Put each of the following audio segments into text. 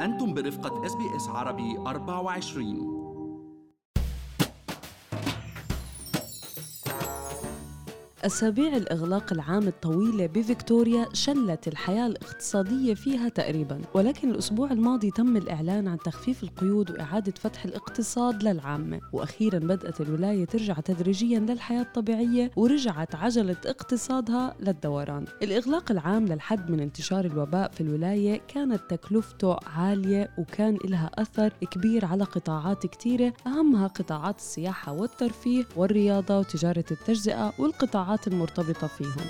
أنتم برفقة اس عربي 24 أسابيع الإغلاق العام الطويلة بفيكتوريا شلت الحياة الاقتصادية فيها تقريبا. ولكن الأسبوع الماضي تم الإعلان عن تخفيف القيود وإعادة فتح الاقتصاد للعامة وأخيرا بدأت الولاية ترجع تدريجيا للحياة الطبيعية ورجعت عجلة اقتصادها للدوران. الإغلاق العام للحد من انتشار الوباء في الولاية كانت تكلفته عالية وكان لها أثر كبير على قطاعات كتيرة. أهمها قطاعات السياحة والترفيه والرياضة وتجارة التجزئة والقطاعات المرتبطة فيهم.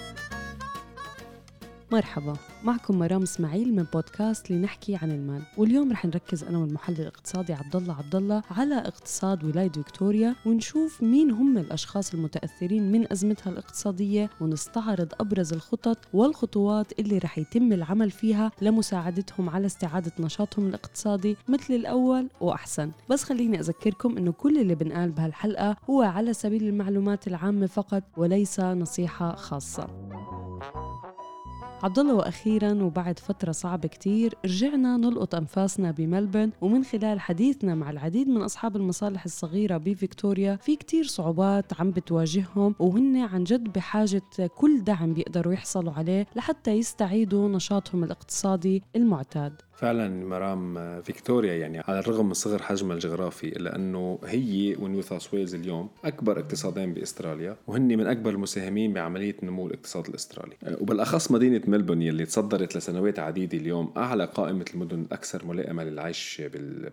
مرحبا معكم مرام إسماعيل من بودكاست لنحكي عن المال. واليوم رح نركز أنا والمحلل الاقتصادي عبد الله عبد الله على اقتصاد ولاية فيكتوريا ونشوف مين هم الأشخاص المتأثرين من أزمتها الاقتصادية ونستعرض أبرز الخطط والخطوات اللي رح يتم العمل فيها لمساعدتهم على استعادة نشاطهم الاقتصادي مثل الأول وأحسن. بس خليني أذكركم إنه كل اللي بنقال بهالحلقة هو على سبيل المعلومات العامة فقط وليس نصيحة خاصة. عبد الله وأخيرا وبعد فترة صعبة كتير رجعنا نلقط أنفاسنا بملبن. ومن خلال حديثنا مع العديد من أصحاب المصالح الصغيرة بفيكتوريا في كتير صعوبات عم بتواجههم. وهن عن جد بحاجة كل دعم بيقدروا يحصلوا عليه لحتى يستعيدوا نشاطهم الاقتصادي المعتاد. فعلا مرام فيكتوريا يعني على الرغم من صغر حجمها الجغرافي الا انه هي ونيو ساوث ويلز اليوم أكبر اقتصادين بأستراليا وهن من أكبر المساهمين بعملية نمو الاقتصاد الأسترالي. وبالأخص مدينة ملبون يلي تصدرت لسنوات عديدة اليوم أعلى قائمة المدن الاكثر ملائمة للعيش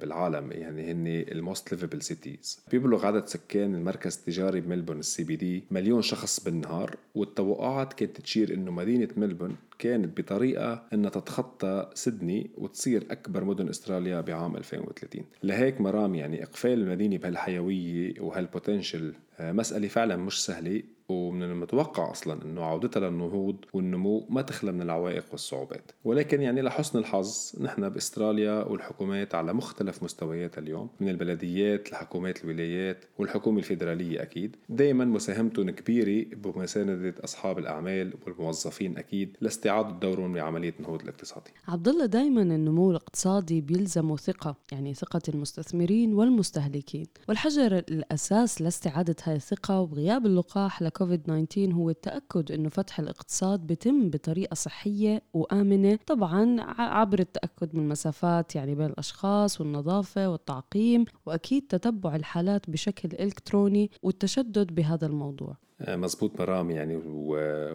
بالعالم يعني هن ال most livable cities بيبلغ عدد سكان المركز التجاري بملبون ال CBD مليون شخص بالنهار والتوقعات كانت تشير إنه مدينة ملبون كانت بطريقة أنها تتخطى سيدني وتصير أكبر مدن أستراليا بعام 2030 لهيك مرام يعني إقفال المدينة بهالحيوية وهال potential مسألة فعلا مش سهلة ومن المتوقع أصلا إنه عودتها للنهوض والنمو ما تخلو من العوائق والصعوبات. ولكن يعني لحسن الحظ نحن بأستراليا والحكومات على مختلف مستوياتها اليوم من البلديات لحكومات الولايات والحكومة الفيدرالية أكيد. دائما مساهمتهم كبيرة بمساندة أصحاب الأعمال والموظفين أكيد لاستعاده دورهم بعملية النهوض الاقتصادي. عبد الله دائما النمو الاقتصادي بيلزمه ثقة يعني ثقة المستثمرين والمستهلكين. والحجر الأساس لاستعادة الثقه وغياب اللقاح لك كوفيد 19 هو التأكد أنه فتح الاقتصاد بتم بطريقة صحية وآمنة طبعا عبر التأكد من المسافات يعني بين الأشخاص والنظافة والتعقيم وأكيد تتبع الحالات بشكل إلكتروني والتشدد بهذا الموضوع. مزبوط مرام يعني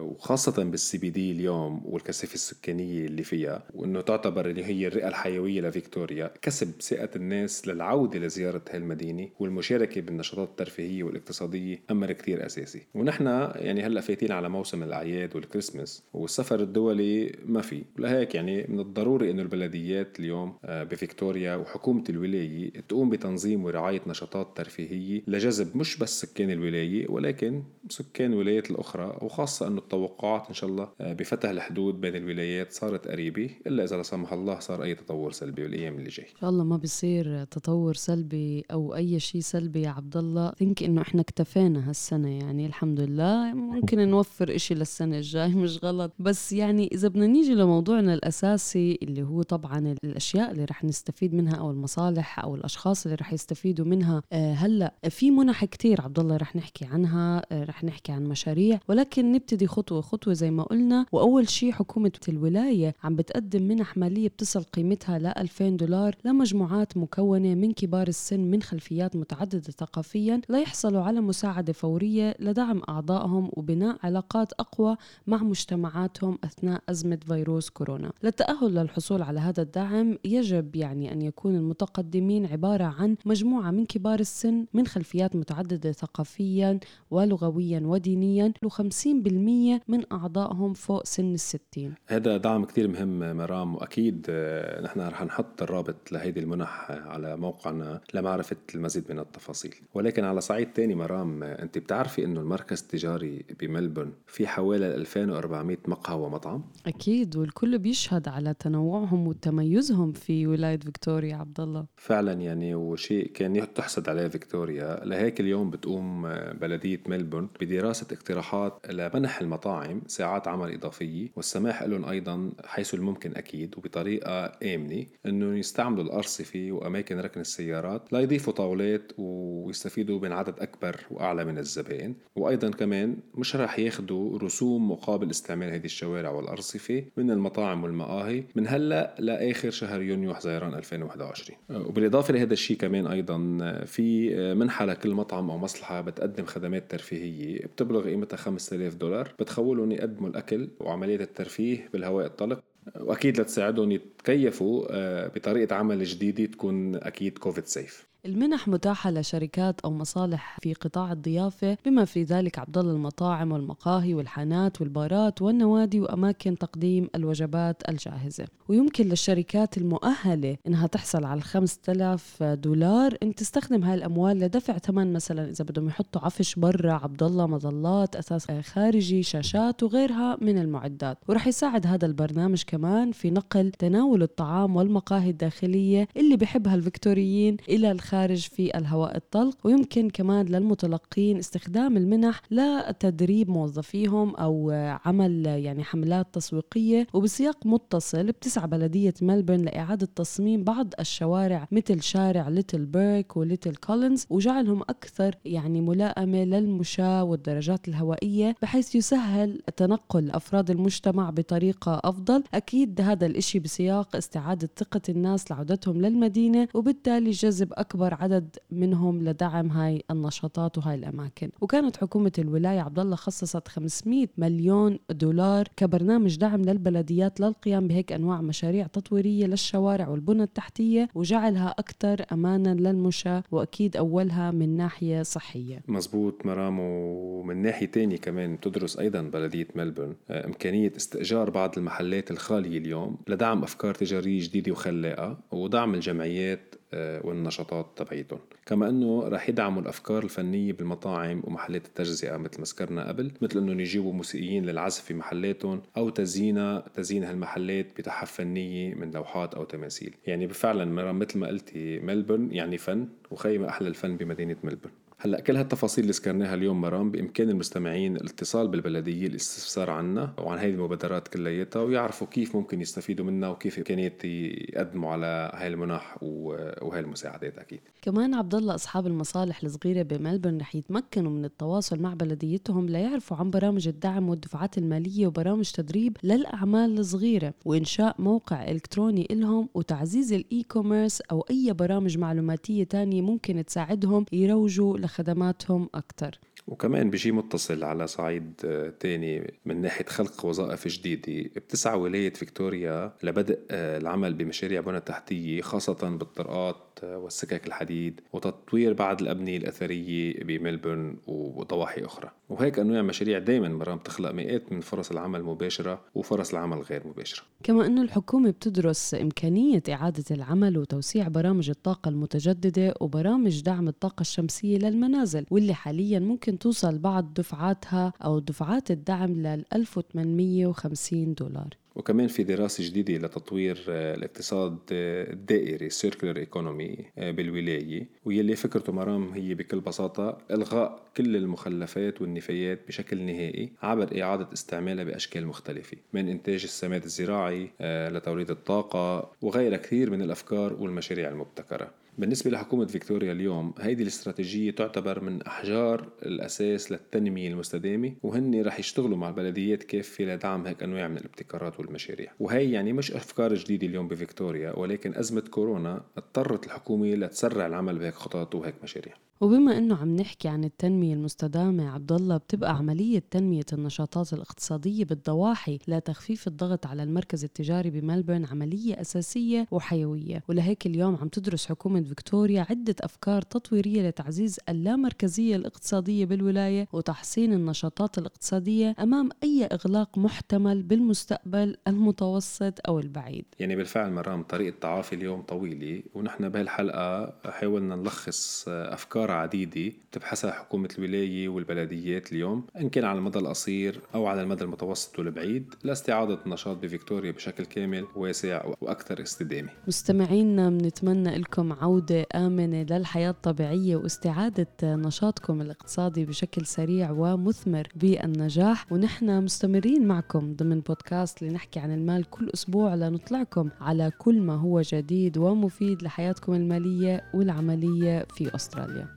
وخاصة بال CBD اليوم والكثافة السكانية اللي فيها وإنه تعتبر اللي هي الرئة الحيوية لفيكتوريا كسب ثقة الناس للعودة لزيارة هالمدينة والمشاركة بالنشاطات الترفيهية والاقتصادية أمر كتير أساسي. ونحن يعني هلأ فايتين على موسم الأعياد والكريسماس والسفر الدولي ما في. لهيك يعني من الضروري إنه البلديات اليوم آه، بفيكتوريا وحكومة الولاية تقوم بتنظيم ورعاية نشاطات ترفيهية لجذب مش بس سكان الولاية ولكن سكان الولايات الأخرى وخاصة أنه التوقعات إن شاء الله آه، بفتح الحدود بين الولايات صارت قريبة إلا إذا لا سمح الله صار أي تطور سلبي بالأيام اللي جاي. إن شاء الله ما بيصير تطور سلبي أو أي شيء سلبي يا عبد الله. ثينك إنه إحنا اكتفينا هالسنة يعني الحمد لله. ممكن نوفر إشي للسنة الجاي مش غلط. بس يعني إذا بدنا نيجي لموضوعنا الأساسي اللي هو طبعا الأشياء اللي رح نستفيد منها أو المصالح أو الأشخاص اللي رح يستفيدوا منها آه، هلأ في منح كتير عبد الله رح نحكي عنها آه، رح نحكي عن مشاريع ولكن نبتدي خطوة خطوة زي ما قلنا وأول شيء حكومة الولاية عم بتقدم منح مالية بتصل قيمتها ل 2000 دولار لمجموعات مكونة من كبار السن من خلفيات متعددة ثقافيا ليحصلوا على مساعدة فورية لدعم أعضائهم وبناء علاقات أقوى مع مجتمعاتهم أثناء أزمة فيروس كورونا. للتأهل للحصول على هذا الدعم يجب يعني أن يكون المتقدمين عبارة عن مجموعة من كبار السن من خلفيات متعددة ثقافيا ولغويا ودينيا و50% من أعضائهم فوق سن الستين. هذا دعم كتير مهم مرام وأكيد آه، نحن رح نحط الرابط لهيدي المنح على موقعنا لمعرفة المزيد من التفاصيل. ولكن على صعيد تاني مرام آه، أنت بتعرفي أنه المركز التجاري بملبون في حوالي 2400 مقهى ومطعم؟ أكيد والكل بيشهد على تنوعهم وتميزهم في ولاية فيكتوريا عبد الله فعلا يعني وشيء كان تحسد عليه فيكتوريا. لهيك اليوم بتقوم آه، بلدية ملبون بدراسة اقتراحات لمنح المطاعم ساعات عمل إضافية والسماح لهم أيضا حيث الممكن أكيد وبطريقة آمنة أنه يستعملوا الأرصفة وأماكن ركن السيارات ليضيفوا طاولات ويستفيدوا من عدد أكبر وأعلى من الزبائن. وأيضا كمان مش راح ياخدوا رسوم مقابل استعمال هذه الشوارع والأرصفة من المطاعم والمقاهي من هلأ لآخر شهر يونيو حزيران 2021 وبالإضافة لهذا الشيء كمان أيضا في منحة لكل مطعم أو مصلحة بتقدم خدمات ترفيهية بتبلغ قيمتها 5000 دولار بتخولهم يقدموا الأكل وعملية الترفيه بالهواء الطلق. وأكيد لتساعدهم يتكيفوا آه، بطريقة عمل جديدة تكون أكيد كوفيد سيف المنح متاحة لشركات أو مصالح في قطاع الضيافة بما في ذلك عبد المطاعم والمقاهي والحانات والبارات والنوادي وأماكن تقديم الوجبات الجاهزة. ويمكن للشركات المؤهلة إنها تحصل على 5000 دولار إن تستخدم هاي الأموال لدفع ثمن مثلا إذا بدهم يحطوا عفش برا عبد الله مظلات أساس خارجي شاشات وغيرها من المعدات. ورح يساعد هذا البرنامج كمان في نقل تناول الطعام والمقاهي الداخلية اللي بحبها الفيكتوريين إلى الخارج الخارج في الهواء الطلق ويمكن كمان للمتلقين استخدام المنح لتدريب موظفيهم أو عمل يعني حملات تسويقية. وبسياق متصل بتسعى بلدية ملبورن لإعادة تصميم بعض الشوارع مثل شارع ليتل بيرك وليتل كولينز وجعلهم أكثر يعني ملائمة للمشاة والدراجات الهوائية بحيث يسهل تنقل أفراد المجتمع بطريقة أفضل. أكيد هذا الإشي بسياق استعادة ثقة الناس لعودتهم للمدينة وبالتالي جذب أكبر أكبر عدد منهم لدعم هاي النشاطات وهاي الأماكن. وكانت حكومة الولاية عبد الله خصصت 500 مليون دولار كبرنامج دعم للبلديات للقيام بهيك أنواع مشاريع تطويرية للشوارع والبنى التحتية وجعلها أكثر أمانا للمشاة وأكيد أولها من ناحية صحية. مزبوط مرام ومن ناحية تانية كمان تدرس أيضا بلدية ملبورن آه، إمكانية استئجار بعض المحلات الخالية اليوم لدعم أفكار تجارية جديدة وخلاقة ودعم الجمعيات والنشاطات تبعيتهم. كما أنه رح يدعموا الأفكار الفنية بالمطاعم ومحلات التجزئة مثل ما ذكرنا قبل مثل أنهم يجيبوا موسيقيين للعزف في محلاتهم أو تزيين تزيين هالمحلات بتحف فنية من لوحات أو تماثيل. يعني فعلا مثل ما قلتي ملبورن يعني فن وخيمة أحلى الفن بمدينة ملبورن. هلأ كل هالتفاصيل اللي ذكرناها اليوم مرام بإمكان المستمعين الاتصال بالبلدية الاستفسار عنها وعن هذه المبادرات كلياتها ويعرفوا كيف ممكن يستفيدوا منها وكيف إمكانيات يقدموا على هاي المنح وهاي المساعدات أكيد. كمان عبد الله أصحاب المصالح الصغيرة بملبورن رح يتمكنوا من التواصل مع بلديتهم ليعرفوا عن برامج الدعم والدفعات المالية وبرامج تدريب للأعمال الصغيرة وإنشاء موقع إلكتروني لهم وتعزيز ال e-commerce أو أي برامج معلوماتية تانية ممكن تساعدهم يروجوا لخدماتهم أكثر وكمان بشي متصل على صعيد آه، تاني من ناحية خلق وظائف جديدة. بتسعى ولاية فيكتوريا لبدء آه، العمل بمشاريع بنى تحتية خاصة بالطرقات والسكك الحديد وتطوير بعض الأبنية الأثرية بملبورن وضواحي أخرى. وهيك أنواع مشاريع دايما مرام تخلق مئات من فرص العمل المباشرة وفرص العمل غير مباشرة. كما أن الحكومة بتدرس إمكانية إعادة العمل وتوسيع برامج الطاقة المتجددة وبرامج دعم الطاقة الشمسية للمنازل واللي حاليا ممكن توصل بعض دفعاتها أو دفعات الدعم لل 1850 دولار. وكمان في دراسة جديدة لتطوير آه، الاقتصاد آه، الدائري circular economy آه، بالولاية. واللي فكرته مرام هي بكل بساطة إلغاء كل المخلفات والنفايات بشكل نهائي عبر إعادة استعمالها بأشكال مختلفة من إنتاج السماد الزراعي لتوليد الطاقة وغيرها كثير من الأفكار والمشاريع المبتكرة. بالنسبة لحكومة فيكتوريا اليوم هيدي الاستراتيجية تعتبر من أحجار الأساس للتنمية المستدامة وهن رح يشتغلوا مع البلديات كافية لدعم هيك أنواع من الابتكارات والمشاريع. وهي يعني مش أفكار جديدة اليوم بفيكتوريا ولكن أزمة كورونا اضطرت الحكومة لتسرع العمل بهيك خطط وهيك مشاريع. وبما إنه عم نحكي عن التنمية المستدامة عبد الله بتبقى عملية تنمية النشاطات الاقتصادية بالضواحي لتخفيف الضغط على المركز التجاري بملبورن عملية أساسية وحيوية. ولهيك اليوم عم تدرس حكومة فيكتوريا عدة أفكار تطويرية لتعزيز اللامركزية الاقتصادية بالولاية وتحسين النشاطات الاقتصادية أمام أي إغلاق محتمل بالمستقبل المتوسط أو البعيد. يعني بالفعل مرام طريق التعافي اليوم طويلة ونحن بهالحلقة حاولنا نلخص أفكار عديدة بتبحثها حكومة الولاية والبلديات اليوم إن كان على المدى القصير أو على المدى المتوسط والبعيد لاستعادة النشاط بفيكتوريا بشكل كامل واسع وأكثر استدامة. مستمعينا بنتمنى لكم عودة عودة آمنة للحياة الطبيعية واستعادة نشاطكم الاقتصادي بشكل سريع ومثمر بالنجاح. ونحن مستمرين معكم ضمن بودكاست لنحكي عن المال كل أسبوع لنطلعكم على كل ما هو جديد ومفيد لحياتكم المالية والعملية في أستراليا.